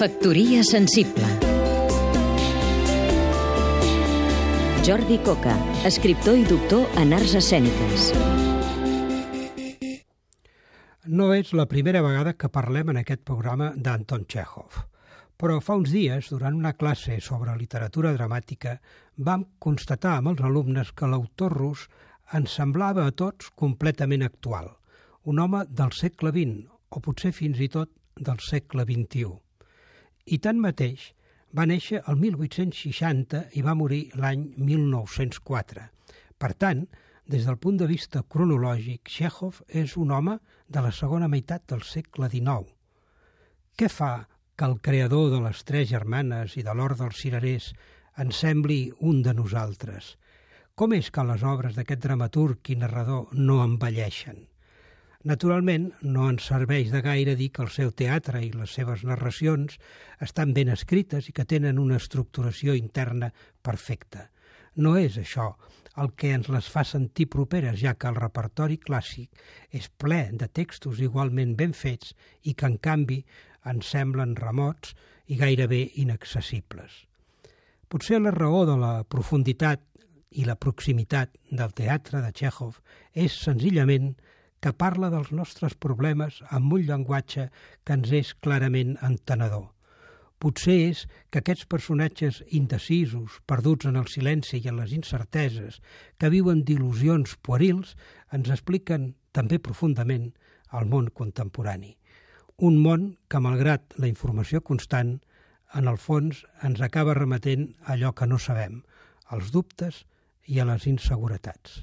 Factoria sensible Jordi Coca, escriptor i doctor en arts escèniques. No és la primera vegada que parlem en aquest programa d'Anton Chekhov, però fa uns dies, durant una classe sobre literatura dramàtica, vam constatar amb els alumnes que l'autor rus ens semblava a tots completament actual, un home del segle XX, o potser fins i tot del segle XXI. I tanmateix, va néixer el 1860 i va morir l'any 1904. Per tant, des del punt de vista cronològic, Chekhov és un home de la segona meitat del segle XIX. Què fa que el creador de les tres germanes i de l'or dels cirerers en sembli un de nosaltres? Com és que les obres d'aquest dramaturg i narrador no envelleixen? Naturalment, no ens serveix de gaire dir que el seu teatre i les seves narracions estan ben escrites i que tenen una estructuració interna perfecta. No és això el que ens les fa sentir properes, ja que el repertori clàssic és ple de textos igualment ben fets i que, en canvi, ens semblen remots i gairebé inaccessibles. Potser la raó de la profunditat i la proximitat del teatre de Chekhov és senzillament que parla dels nostres problemes amb un llenguatge que ens és clarament entenedor. Potser és que aquests personatges indecisos, perduts en el silenci i en les incerteses, que viuen d'il·lusions puerils, ens expliquen també profundament el món contemporani. Un món que, malgrat la informació constant, en el fons ens acaba remetent allò que no sabem, als dubtes i a les inseguretats.